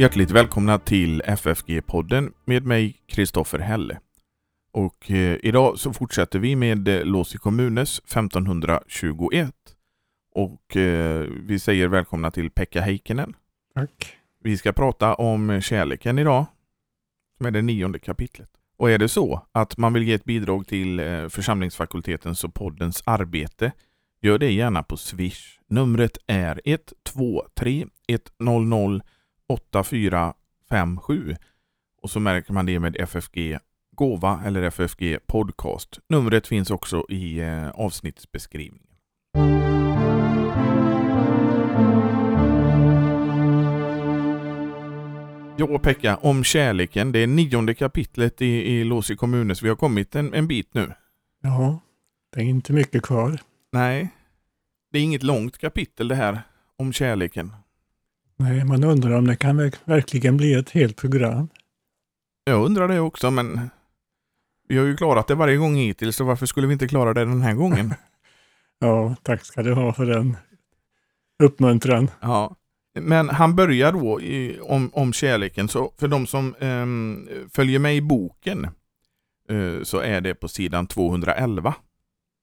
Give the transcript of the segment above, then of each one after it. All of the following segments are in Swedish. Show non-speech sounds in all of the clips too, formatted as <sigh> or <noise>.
Hjärtligt välkomna till FFG-podden med mig Kristoffer Helle. Och eh, idag så fortsätter vi med eh, Låsi kommunes 1521. Och eh, vi säger välkomna till Pekka Heikkinen. Tack. Vi ska prata om kärleken idag, som är det nionde kapitlet. Och är det så att man vill ge ett bidrag till eh, församlingsfakultetens och poddens arbete, gör det gärna på Swish. Numret är 123 100 8457 och så märker man det med FFG Gåva eller FFG Podcast. Numret finns också i eh, avsnittsbeskrivningen. Ja, Pekka, om kärleken. Det är nionde kapitlet i, i Låsi kommunes. Vi har kommit en, en bit nu. Ja, det är inte mycket kvar. Nej, det är inget långt kapitel det här om kärleken. Nej, man undrar om det kan verkligen bli ett helt program. Jag undrar det också, men vi har ju klarat det varje gång hittills, så varför skulle vi inte klara det den här gången? <laughs> ja, tack ska du ha för den uppmuntran. Ja. Men han börjar då i, om, om kärleken, så för de som eh, följer med i boken eh, så är det på sidan 211.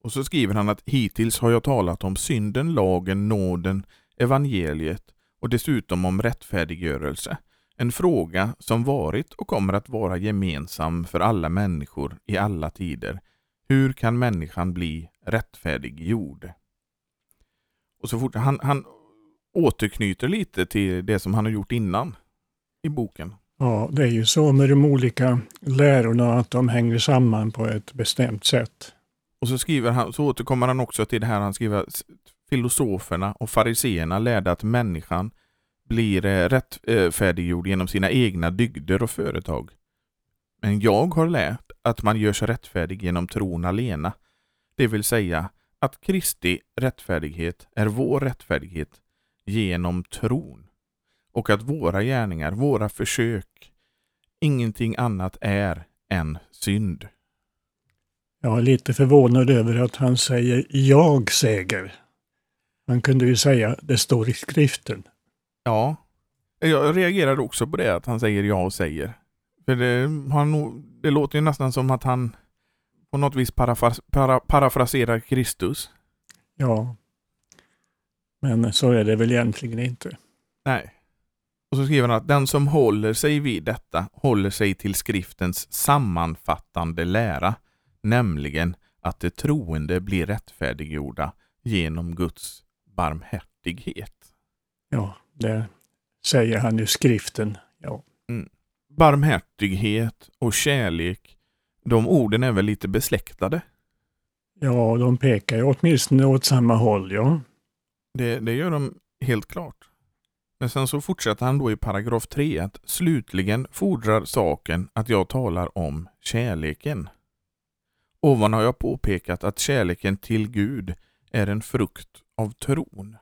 Och så skriver han att hittills har jag talat om synden, lagen, nåden, evangeliet och dessutom om rättfärdiggörelse. En fråga som varit och kommer att vara gemensam för alla människor i alla tider. Hur kan människan bli rättfärdiggjord? Och så fort han, han återknyter lite till det som han har gjort innan i boken. Ja, det är ju så med de olika lärorna att de hänger samman på ett bestämt sätt. Och så, skriver han, så återkommer han också till det här han skriver filosoferna och fariseerna lärde att människan blir eh, rättfärdiggjord genom sina egna dygder och företag. Men jag har lärt att man gör sig rättfärdig genom tron alena, det vill säga att Kristi rättfärdighet är vår rättfärdighet genom tron och att våra gärningar, våra försök, ingenting annat är än synd. Jag är lite förvånad över att han säger jag säger. Man kunde ju säga det står i skriften. Ja, jag reagerade också på det att han säger ja och säger. För det, han, det låter ju nästan som att han på något vis parafras, para, parafraserar Kristus. Ja, men så är det väl egentligen inte. Nej. Och så skriver han att den som håller sig vid detta håller sig till skriftens sammanfattande lära, nämligen att de troende blir rättfärdiggjorda genom Guds barmhärtighet. Ja, det säger han i skriften. Ja. Mm. Barmhärtighet och kärlek, de orden är väl lite besläktade? Ja, de pekar ju åtminstone åt samma håll, ja. Det, det gör de helt klart. Men sen så fortsätter han då i paragraf 3 att slutligen fordrar saken att jag talar om kärleken. Ovan har jag påpekat att kärleken till Gud är en frukt av tron.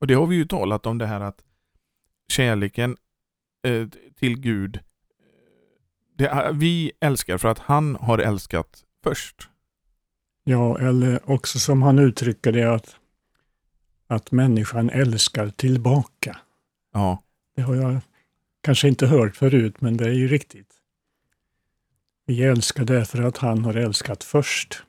Och det har vi ju talat om det här att kärleken eh, till Gud, det, vi älskar för att han har älskat först. Ja, eller också som han uttrycker det att, att människan älskar tillbaka. Ja. Det har jag kanske inte hört förut, men det är ju riktigt. Vi älskar därför att han har älskat först.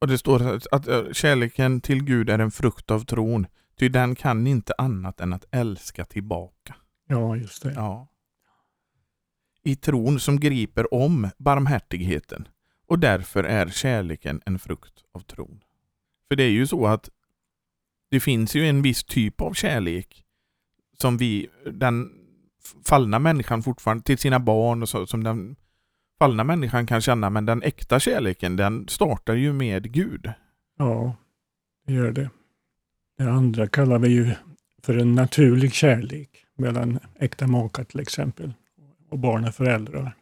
Och det står att, att kärleken till Gud är en frukt av tron. Ty den kan inte annat än att älska tillbaka. Ja, just det. Ja. I tron som griper om barmhärtigheten och därför är kärleken en frukt av tron. För det är ju så att det finns ju en viss typ av kärlek som vi, den fallna människan fortfarande, till sina barn och så, som den fallna människan kan känna, men den äkta kärleken den startar ju med Gud. Ja, det gör det. Det andra kallar vi ju för en naturlig kärlek mellan äkta makar till exempel och barn och föräldrar.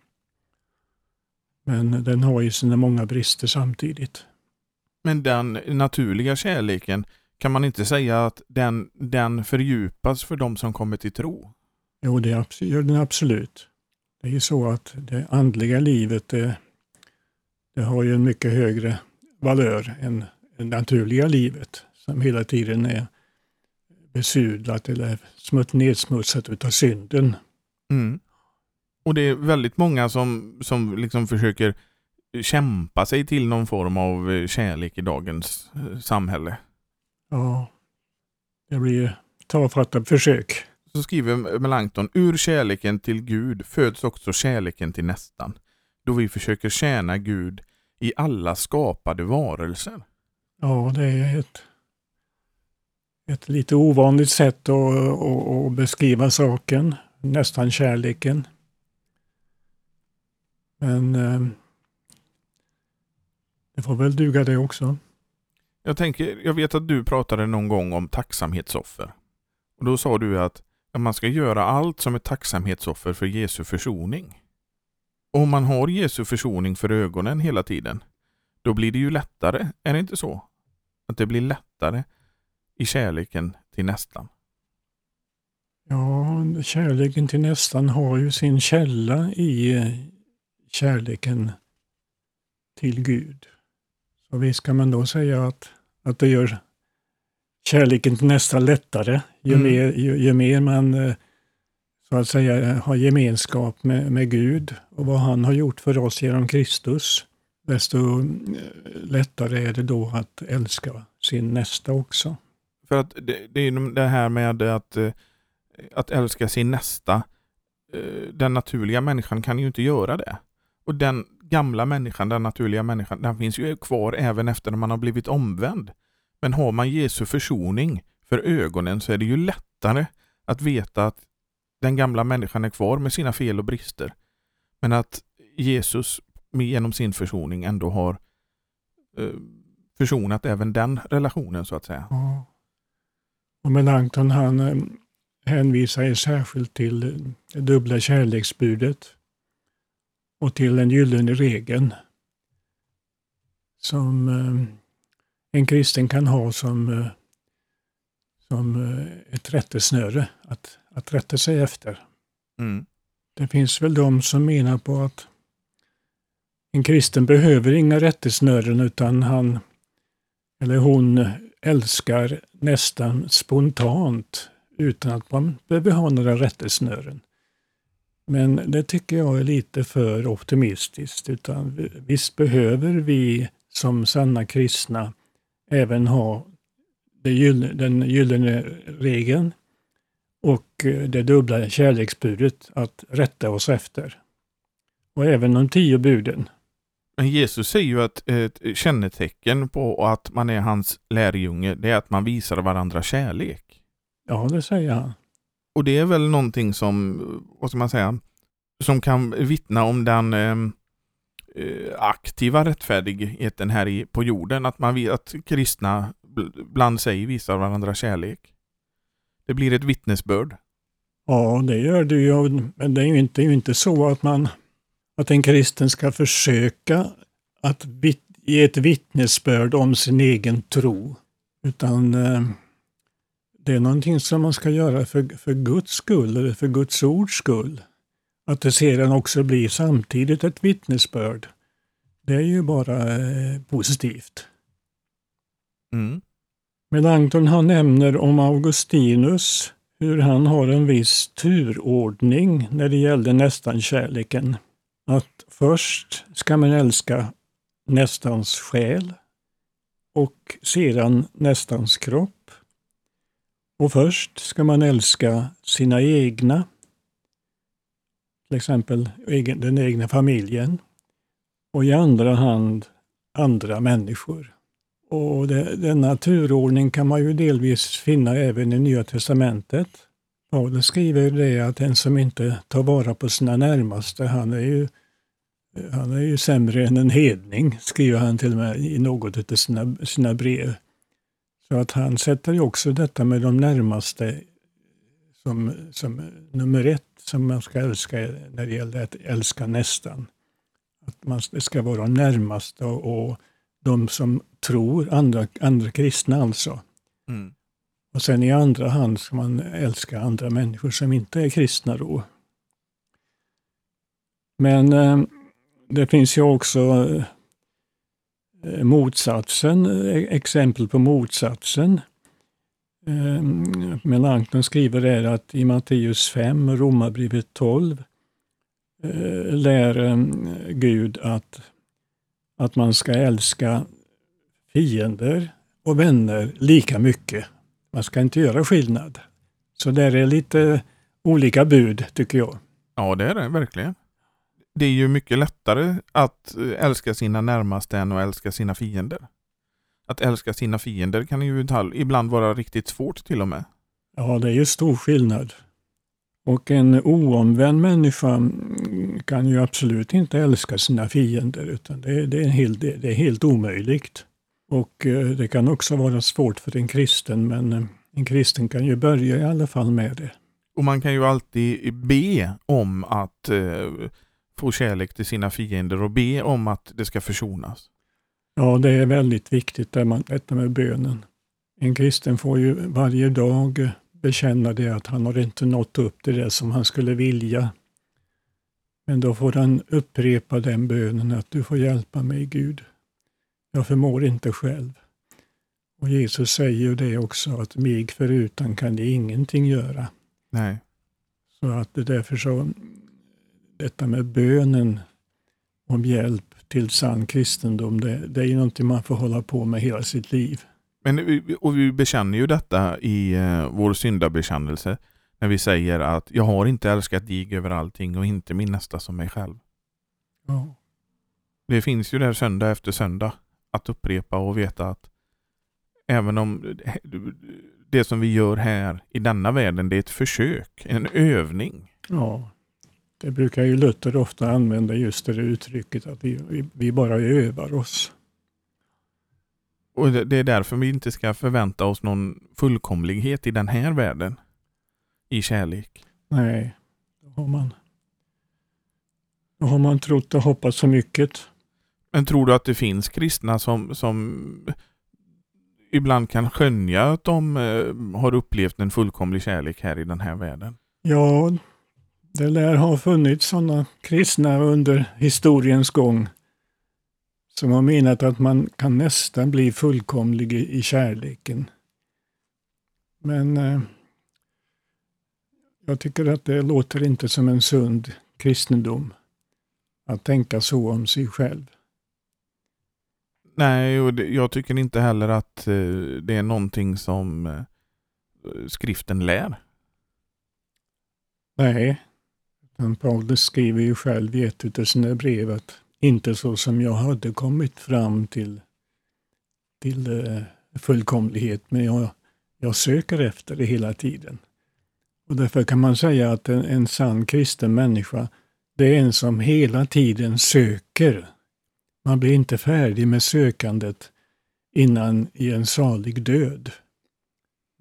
Men den har ju sina många brister samtidigt. Men den naturliga kärleken, kan man inte säga att den, den fördjupas för de som kommer till tro? Jo, det gör den absolut. Det är ju så att det andliga livet, det, det har ju en mycket högre valör än det naturliga livet som hela tiden är besudlat eller smutt, nedsmutsat utav synden. Mm. Och det är väldigt många som, som liksom försöker kämpa sig till någon form av eh, kärlek i dagens eh, samhälle. Ja, det blir tafatta försök. Så skriver Melanchthon, ur kärleken till Gud föds också kärleken till nästan, då vi försöker tjäna Gud i alla skapade varelser. Ja, det är ett, ett lite ovanligt sätt att, att, att beskriva saken, nästan kärleken. Men eh, det får väl duga det också. Jag tänker, jag vet att du pratade någon gång om tacksamhetsoffer. Och då sa du att man ska göra allt som ett tacksamhetsoffer för Jesu försoning. Om man har Jesu försoning för ögonen hela tiden, då blir det ju lättare, är det inte så? Att det blir lättare i kärleken till nästan. Ja, kärleken till nästan har ju sin källa i kärleken till Gud. Så visst kan man då säga att, att det gör kärleken till nästan lättare ju, mm. mer, ju, ju, mer man eh, så att säga har gemenskap med, med Gud och vad han har gjort för oss genom Kristus. Desto eh, lättare är det då att älska sin nästa också. För att det, det är det här med att, eh, att älska sin nästa. Den naturliga människan kan ju inte göra det. Och den gamla människan, den naturliga människan, den finns ju kvar även efter när man har blivit omvänd. Men har man Jesu försoning för ögonen så är det ju lättare att veta att den gamla människan är kvar med sina fel och brister. Men att Jesus genom sin försoning ändå har eh, försonat även den relationen så att säga. Ja. Och Melanchthon han eh, hänvisar ju särskilt till det dubbla kärleksbudet och till den gyllene regeln som eh, en kristen kan ha som, eh, som eh, ett rättesnöre att, att rätta sig efter. Mm. Det finns väl de som menar på att en kristen behöver inga rättesnören utan han eller hon älskar nästan spontant utan att man behöver ha några rättesnören. Men det tycker jag är lite för optimistiskt. Utan visst behöver vi som sanna kristna även ha den gyllene regeln och det dubbla kärleksbudet att rätta oss efter. Och även de tio buden. Men Jesus säger ju att ett kännetecken på att man är hans lärjunge, det är att man visar varandra kärlek. Ja, det säger han. Och det är väl någonting som, vad ska man säga, som kan vittna om den eh, Eh, aktiva rättfärdigheten här i, på jorden. Att man att kristna bland sig visar varandra kärlek. Det blir ett vittnesbörd. Ja, det gör det ju. Men det är ju inte, är ju inte så att man att en kristen ska försöka att ge ett vittnesbörd om sin egen tro. Utan eh, det är någonting som man ska göra för, för Guds skull, eller för Guds ords skull. Att det sedan också blir samtidigt ett vittnesbörd, det är ju bara eh, positivt. Mm. Melanchthon han nämner om Augustinus hur han har en viss turordning när det gällde nästan-kärleken. Att först ska man älska nästans själ och sedan nästans kropp. Och först ska man älska sina egna till exempel den egna familjen. Och i andra hand andra människor. Och det, denna turordning kan man ju delvis finna även i Nya Testamentet. Paulus skriver det att den som inte tar vara på sina närmaste, han är ju, han är ju sämre än en hedning, skriver han till och med i något av sina, sina brev. Så att han sätter ju också detta med de närmaste som, som nummer ett som man ska älska när det gäller att älska nästan. Att man, det ska vara närmaste och, och de som tror, andra, andra kristna alltså. Mm. Och sen i andra hand ska man älska andra människor som inte är kristna då. Men eh, det finns ju också eh, motsatsen, exempel på motsatsen eh, Melanchthon skriver är att i Matteus 5 Romarbrevet 12 eh, lär eh, Gud att, att man ska älska fiender och vänner lika mycket. Man ska inte göra skillnad. Så där är lite olika bud tycker jag. Ja, det är det verkligen. Det är ju mycket lättare att eh, älska sina närmaste än att älska sina fiender. Att älska sina fiender kan ju ibland vara riktigt svårt till och med. Ja, det är ju stor skillnad. Och en oomvänd människa mm, kan ju absolut inte älska sina fiender, utan det, det, är, helt, det är helt omöjligt. Och eh, det kan också vara svårt för en kristen, men eh, en kristen kan ju börja i alla fall med det. Och man kan ju alltid be om att eh, få kärlek till sina fiender och be om att det ska försonas. Ja, det är väldigt viktigt det man, detta med bönen. En kristen får ju varje dag bekänna det att han har inte nått upp till det som han skulle vilja. Men då får han upprepa den bönen att du får hjälpa mig Gud. Jag förmår inte själv. Och Jesus säger ju det också att mig förutan kan ni ingenting göra. Nej. Så att det därför så, detta med bönen om hjälp till sann kristendom, det, det är ju någonting man får hålla på med hela sitt liv. Men, och vi bekänner ju detta i uh, vår syndabekännelse när vi säger att jag har inte älskat dig över allting och inte min nästa som mig själv. Ja. Det finns ju där söndag efter söndag att upprepa och veta att även om det som vi gör här i denna världen, det är ett försök, en övning. Ja, det brukar ju Luther ofta använda just det uttrycket att vi, vi, bara övar oss. Och Det är därför vi inte ska förvänta oss någon fullkomlighet i den här världen. I kärlek. Nej, då har man, då har man trott och hoppats så mycket. Men tror du att det finns kristna som, som ibland kan skönja att de eh, har upplevt en fullkomlig kärlek här i den här världen? Ja, det lär ha funnits sådana kristna under historiens gång som har menat att man kan nästan bli fullkomlig i, kärleken. Men eh, jag tycker att det låter inte som en sund kristendom att tänka så om sig själv. Nej, och det, jag tycker inte heller att eh, det är någonting som eh, skriften lär. Nej, Paulus skriver ju själv i ett av sina brev att inte så som jag hade kommit fram till, till eh, fullkomlighet, men jag, jag söker efter det hela tiden. Och därför kan man säga att en, en sann kristen människa, det är en som hela tiden söker. Man blir inte färdig med sökandet innan i en salig död,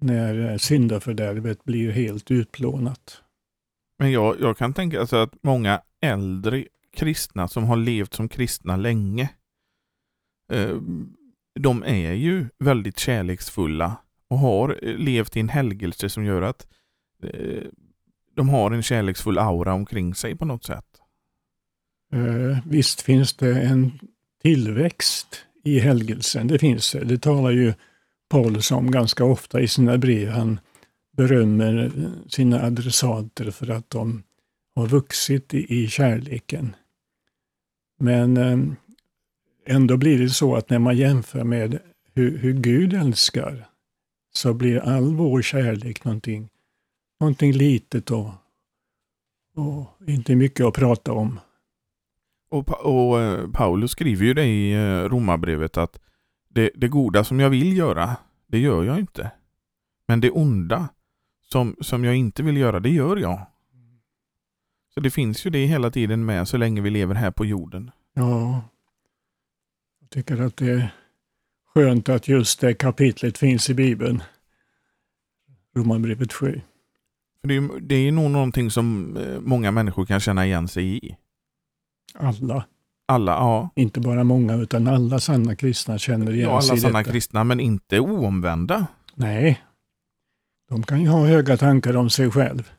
när eh, syndafördärvet blir helt utplånat. Men jag, jag kan tänka alltså att många äldre kristna som har levt som kristna länge, eh, de är ju väldigt kärleksfulla och har eh, levt i en helgelse som gör att eh, de har en kärleksfull aura omkring sig på något sätt. Eh, visst finns det en tillväxt i helgelsen, det finns det. Det talar ju Paulus om ganska ofta i sina brev. Han berömmer sina adressater för att de har vuxit i, i kärleken. Men eh, ändå blir det så att när man jämför med hur, hur Gud älskar så blir all vår kärlek någonting, någonting litet och, och inte mycket att prata om. Och, och eh, Paulus skriver ju det i romabrevet Romarbrevet att det, det goda som jag vill göra, det gör jag inte. Men det onda som, som jag inte vill göra, det gör jag. Så det finns ju det hela tiden med så länge vi lever här på jorden. Ja, jag tycker att det är skönt att just det kapitlet finns i Bibeln. Romarbrevet 7. För det, är, det är nog någonting som eh, många människor kan känna igen sig i. Alla. Alla, ja. Inte bara många, utan alla sanna kristna känner igen ja, sig alla i sanna detta. kristna, men inte oomvända. Nej. De kan ju ha höga tankar om sig själv.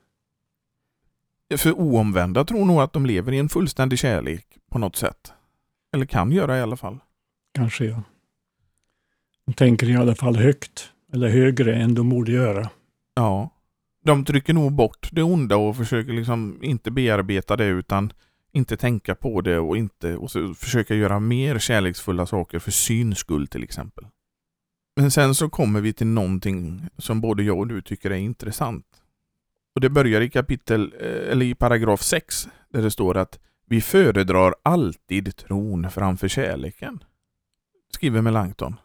För oomvända tror nog att de lever i en fullständig kärlek på något sätt. Eller kan göra i alla fall. Kanske ja. De tänker i alla fall högt. eller högre än de borde göra. Ja. De trycker nog bort det onda och försöker liksom inte bearbeta det utan inte tänka på det och inte och försöka göra mer kärleksfulla saker för syns skull till exempel. Men sen så kommer vi till någonting som både jag och du tycker är intressant. Och Det börjar i kapitel, eh, eller i paragraf 6 där det står att vi föredrar alltid tron framför kärleken. Skriver Melanchthon.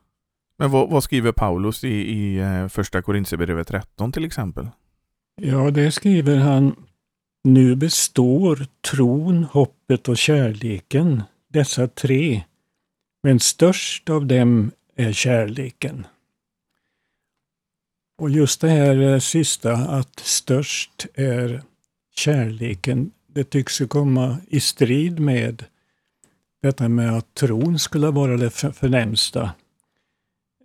Men vad, vad skriver Paulus i, i eh, första Korintierbrevet 13 till exempel? Ja, det skriver han. Nu består tron, hoppet och kärleken, dessa tre. Men störst av dem är kärleken. Och just det här eh, sista, att störst är kärleken, det tycks ju komma i strid med detta med att tron skulle vara det förnämsta.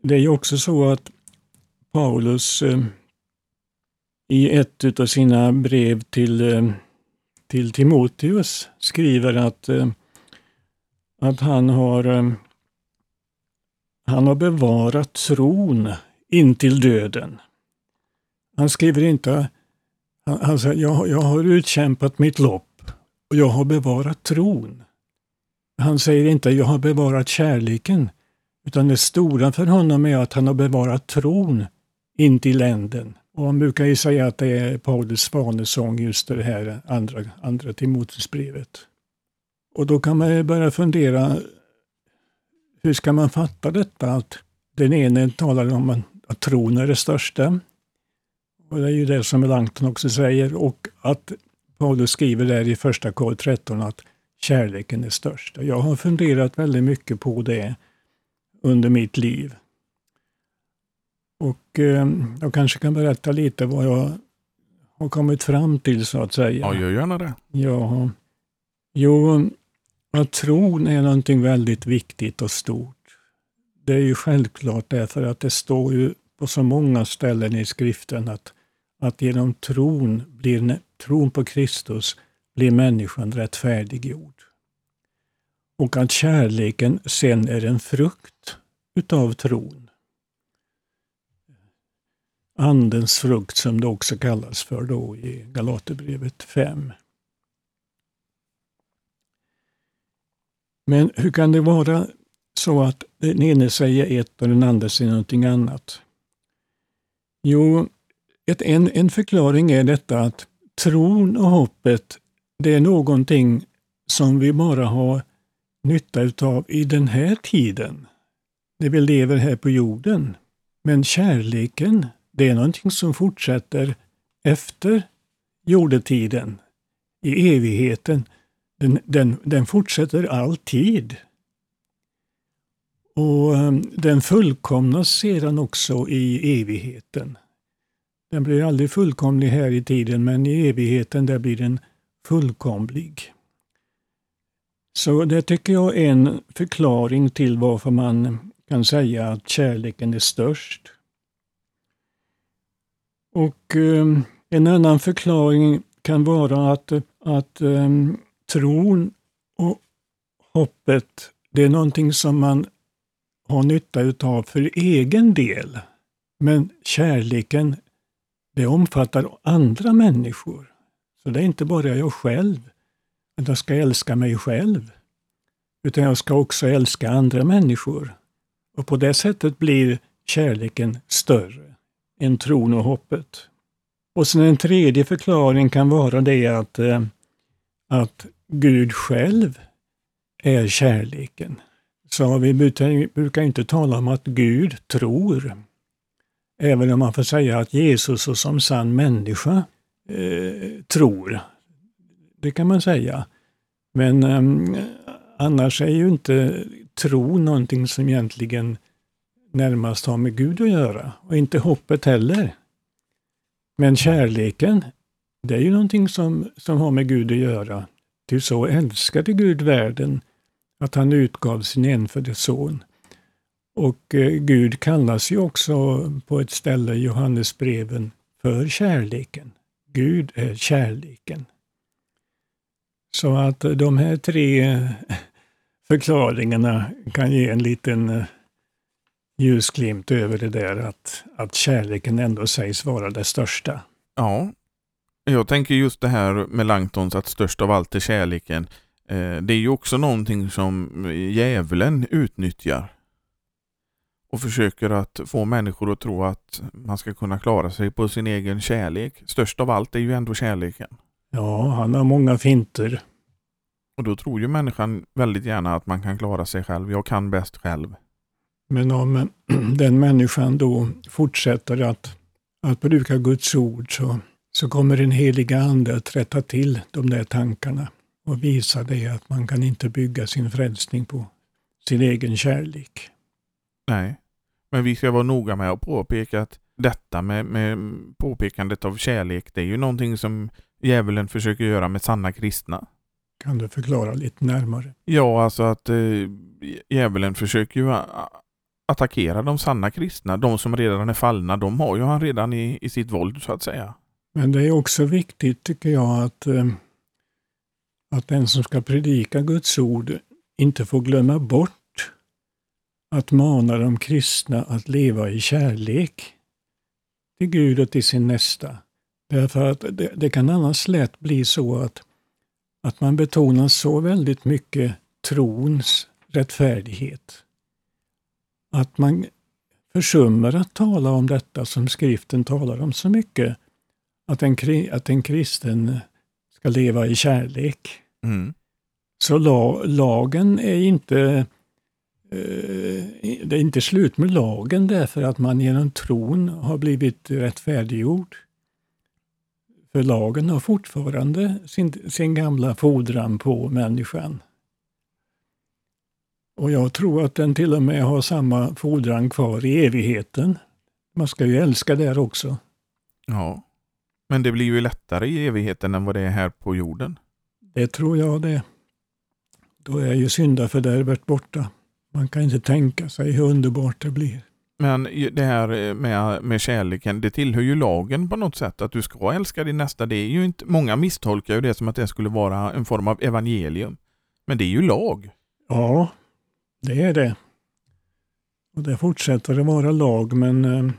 Det är ju också så att Paulus eh, i ett av sina brev till, till Timoteus skriver att, att han, har, han har bevarat tron intill döden. Han skriver inte, han, han säger, jag, jag har utkämpat mitt lopp och jag har bevarat tron. Han säger inte, jag har bevarat kärleken, utan det stora för honom är att han har bevarat tron intill änden. Och han brukar ju säga att det är Paulus svanesång, just det här andra, andra Timoteusbrevet. Och då kan man ju börja fundera, hur ska man fatta detta? Att den ene talar om att tron är det största. Och det är ju det som Melanchthon också säger. Och att Paulus skriver där i första kor 13 att kärleken är störst. Jag har funderat väldigt mycket på det under mitt liv. Och eh, jag kanske kan berätta lite vad jag har kommit fram till så att säga. Ja, gör gärna det. Ja. Jo, att tron är någonting väldigt viktigt och stort. Det är ju självklart därför att det står ju på så många ställen i skriften att, att genom tron, blir, tron på Kristus blir människan rättfärdiggjord. Och att kärleken sen är en frukt utav tron. Andens frukt som det också kallas för då i Galaterbrevet 5. Men hur kan det vara så att den ene säger ett och den andra säger någonting annat? Jo, ett, en, en förklaring är detta att tron och hoppet, det är någonting som vi bara har nytta utav i den här tiden, när vi lever här på jorden. Men kärleken, det är någonting som fortsätter efter jordetiden, i evigheten. Den, den, den fortsätter alltid. Och ehm, den fullkomnas sedan också i evigheten. Den blir aldrig fullkomlig här i tiden, men i evigheten där blir den fullkomlig. Så det tycker jag är en förklaring till varför man kan säga att kärleken är störst. Och ehm, en annan förklaring kan vara att, att um, tron och hoppet, det är någonting som man har nytta utav för egen del. Men kärleken, det omfattar andra människor. Så det är inte bara jag själv, att jag ska älska mig själv. Utan jag ska också älska andra människor. Och på det sättet blir kärleken större än tron och hoppet. Och sen en tredje förklaring kan vara det att, eh, att Gud själv är kärleken. Så vi brukar inte tala om att Gud tror. Även om man får säga att Jesus som sann människa eh, tror. Det kan man säga. Men eh, annars är ju inte tro någonting som egentligen närmast har med Gud att göra. Och inte hoppet heller. Men kärleken, det är ju någonting som, som har med Gud att göra. Ty så älskade Gud världen att han utgav sin enfödde son. Och eh, Gud kallas ju också på ett ställe i Johannesbreven för kärleken. Gud är kärleken. Så att de här tre eh, förklaringarna kan ge en liten eh, ljusglimt över det där att, att kärleken ändå sägs vara det största. Ja, jag tänker just det här med Langtons att störst av allt är kärleken. Eh, det är ju också någonting som djävulen utnyttjar och försöker att få människor att tro att man ska kunna klara sig på sin egen kärlek. Störst av allt är ju ändå kärleken. Ja, han har många finter. Och då tror ju människan väldigt gärna att man kan klara sig själv. Jag kan bäst själv. Men om <clears throat> den människan då fortsätter att, att bruka Guds ord så, så kommer den heliga ande att rätta till de där tankarna och visa det att man kan inte bygga sin frälsning på sin egen kärlek. Nej, men vi ska vara noga med att påpeka att detta med, med påpekandet av kärlek, det är ju någonting som djävulen försöker göra med sanna kristna. Kan du förklara lite närmare? Ja, alltså att eh, djävulen försöker ju attackera de sanna kristna. De som redan är fallna, de har ju han redan i, i sitt våld så att säga. Men det är också viktigt tycker jag att, eh, att den som ska predika Guds ord inte får glömma bort att mana de kristna att leva i kärlek till Gud och till sin nästa. Därför att det, det kan annars lätt bli så att, att man betonar så väldigt mycket trons rättfärdighet att man försummar att tala om detta som skriften talar om så mycket. Att en, att en kristen ska leva i kärlek. Mm. Så la, lagen är inte eh, det är inte slut med lagen därför att man genom tron har blivit rättfärdiggjord. För lagen har fortfarande sin, sin gamla fordran på människan. Och jag tror att den till och med har samma fordran kvar i evigheten. Man ska ju älska där också. Ja, men det blir ju lättare i evigheten än vad det är här på jorden. Det tror jag det. Då är ju syndafördärvet borta. Man kan inte tänka sig hur underbart det blir. Men det här med, med kärleken, det tillhör ju lagen på något sätt, att du ska älska din nästa. Det är ju inte, många misstolkar ju det som att det skulle vara en form av evangelium. Men det är ju lag. Ja, det är det. Och det fortsätter att vara lag, men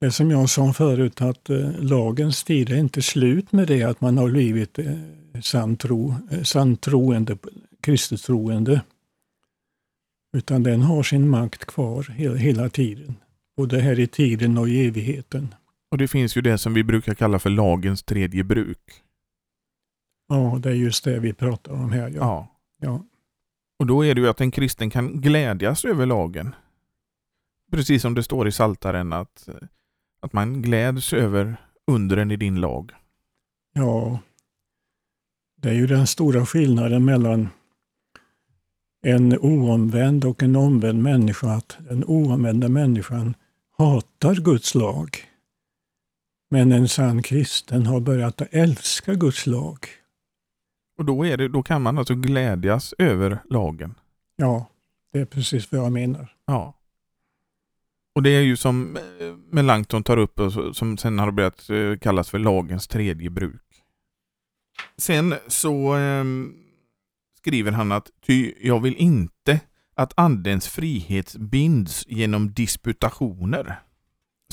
eh, det som jag sa förut att eh, lagens tid är inte slut med det att man har blivit eh, sann tro, sann troende, Kristus troende. Utan den har sin makt kvar hela, hela tiden. Både här i tiden och i evigheten. Och det finns ju det som vi brukar kalla för lagens tredje bruk. Ja, det är just det vi pratar om här. Ja. ja. ja. Och då är det ju att en kristen kan glädjas över lagen. Precis som det står i Saltaren att, att man gläds över undren i din lag. Ja, det är ju den stora skillnaden mellan en oomvänd och en omvänd människa, att den oomvända människan hatar Guds lag. Men en sann kristen har börjat att älska Guds lag. Och då, är det, då kan man alltså glädjas över lagen. Ja, det är precis vad jag menar. Ja. Och det är ju som eh, Melanchthon tar upp och som sen har börjat eh, kallas för lagens tredje bruk. Sen så eh, skriver han att ty jag vill inte att andens frihet binds genom disputationer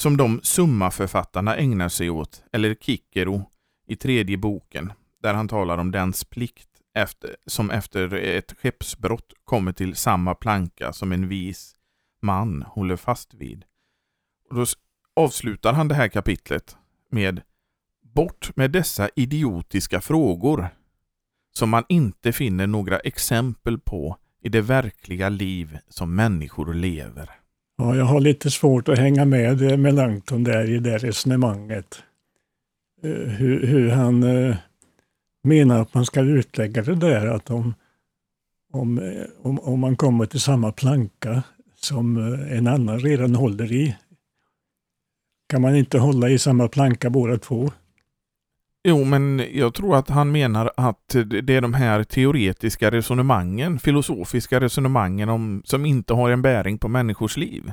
som de summaförfattarna ägnar sig åt, eller Kikero i tredje boken, där han talar om dens plikt efter, som efter ett skeppsbrott kommer till samma planka som en vis man håller fast vid. Och Då avslutar han det här kapitlet med Bort med dessa idiotiska frågor som man inte finner några exempel på i det verkliga liv som människor lever. Ja, jag har lite svårt att hänga med eh, Melanchthon där i det resonemanget. Eh, hur, hur han eh, menar att man ska utlägga det där att om, om, om, om man kommer till samma planka som eh, en annan redan håller i, kan man inte hålla i samma planka båda två? Jo, men jag tror att han menar att det är de här teoretiska resonemangen, filosofiska resonemangen om, som inte har en bäring på människors liv.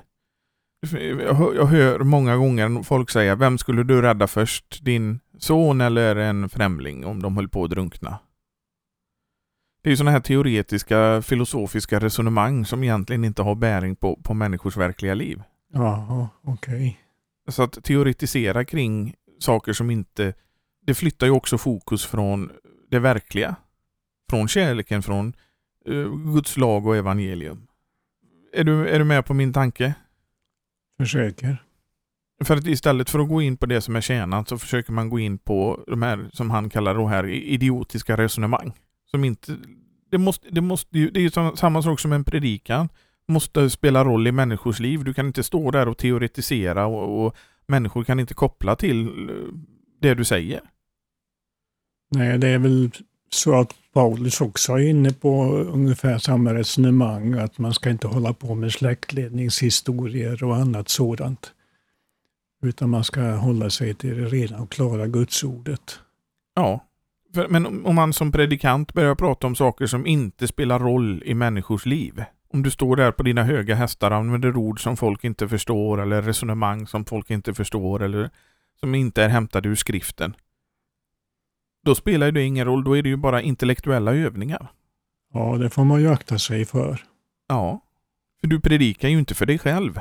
Jag hör, jag hör många gånger folk säga, vem skulle du rädda först? Din son eller en främling om de höll på att drunkna? Det är ju sådana här teoretiska filosofiska resonemang som egentligen inte har bäring på, på människors verkliga liv. Jaha, okej. Så att teoretisera kring saker som inte... Det flyttar ju också fokus från det verkliga. Från kärleken, från uh, Guds lag och evangelium. Är du, är du med på min tanke? Försöker. För att istället för att gå in på det som är tjänat så försöker man gå in på de här, som han kallar de här idiotiska resonemang. Som inte... Det, måste, det, måste ju, det är ju samma sak som en predikan. Måste spela roll i människors liv. Du kan inte stå där och teoretisera och, och människor kan inte koppla till eh, det du säger. Nej, det är väl så att Paulus också är inne på ungefär samma resonemang, att man ska inte hålla på med släktledningshistorier och annat sådant. Utan man ska hålla sig till det rena och klara gudsordet. Ja, för, men om man som predikant börjar prata om saker som inte spelar roll i människors liv. Om du står där på dina höga hästar och använder ord som folk inte förstår eller resonemang som folk inte förstår eller som inte är hämtade ur skriften. Då spelar det ingen roll, då är det ju bara intellektuella övningar. Ja, det får man ju akta sig för. Ja, för du predikar ju inte för dig själv.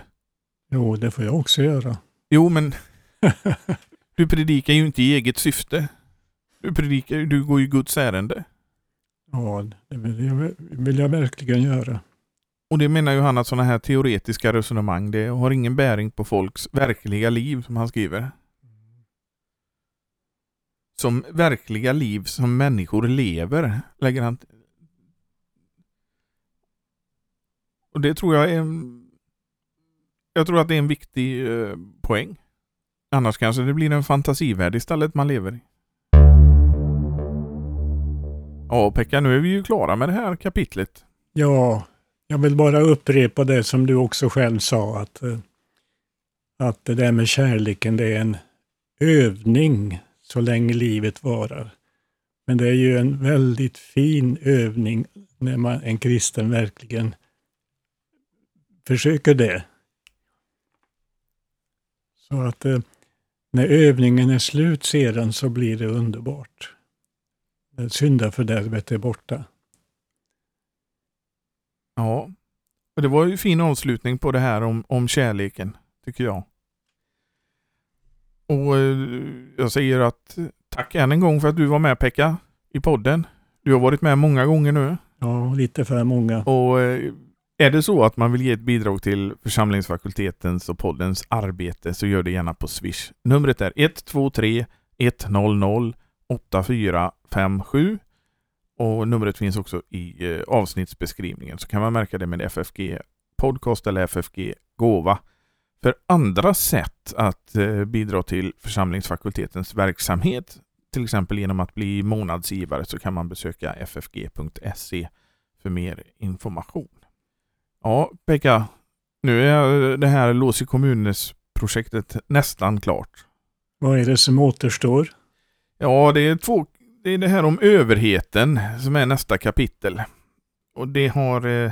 Jo, det får jag också göra. Jo, men <laughs> du predikar ju inte i eget syfte. Du predikar du går ju Guds ärende. Ja, det vill jag, vill jag verkligen göra. Och det menar ju han att sådana här teoretiska resonemang, det har ingen bäring på folks verkliga liv, som han skriver. Som verkliga liv som människor lever, lägger han Och det tror jag är en... Jag tror att det är en viktig eh, poäng. Annars kanske det blir en fantasivärld istället man lever i. Ja, Pekka, nu är vi ju klara med det här kapitlet. Ja, jag vill bara upprepa det som du också själv sa, att, eh, att det där med kärleken, det är en övning så länge livet varar. Men det är ju en väldigt fin övning när man, en kristen verkligen försöker det. Så att eh, när övningen är slut sedan så blir det underbart. Syndafördärvet är borta. Ja, och det var ju fin avslutning på det här om, om kärleken, tycker jag. Och eh, jag säger att tack än en gång för att du var med Pekka i podden. Du har varit med många gånger nu. Ja, lite för många. Och eh, är det så att man vill ge ett bidrag till församlingsfakultetens och poddens arbete så gör det gärna på Swish. Numret är 123 100 8457 och numret finns också i eh, avsnittsbeskrivningen så kan man märka det med FFG podcast eller FFG gåva. För andra sätt att eh, bidra till församlingsfakultetens verksamhet, till exempel genom att bli månadsgivare, så kan man besöka ffg.se för mer information. Ja, Pekka, nu är eh, det här Lås i kommunes-projektet nästan klart. Vad är det som återstår? Ja, det är, två, det är det här om överheten som är nästa kapitel. Och det har eh,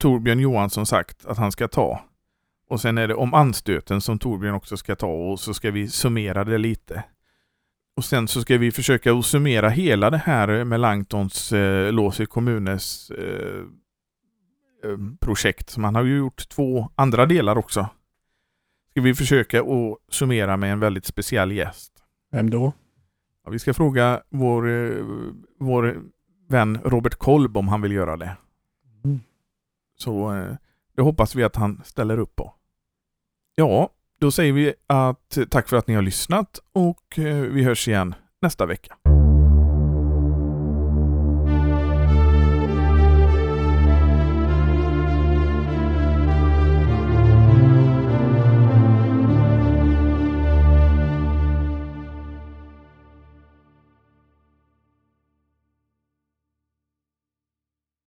Torbjörn Johansson sagt att han ska ta. Och sen är det om anstöten som Torbjörn också ska ta och så ska vi summera det lite. Och sen så ska vi försöka att summera hela det här med Langtons eh, Lås i kommunens eh, eh projekt. Så man har ju gjort två andra delar också. Ska vi försöka att summera med en väldigt speciell gäst. Vem då? Ja, vi ska fråga vår, eh, vår vän Robert Kolb om han vill göra det. Mm. Så eh, det hoppas vi att han ställer upp på. Ja, då säger vi att tack för att ni har lyssnat och eh, vi hörs igen nästa vecka.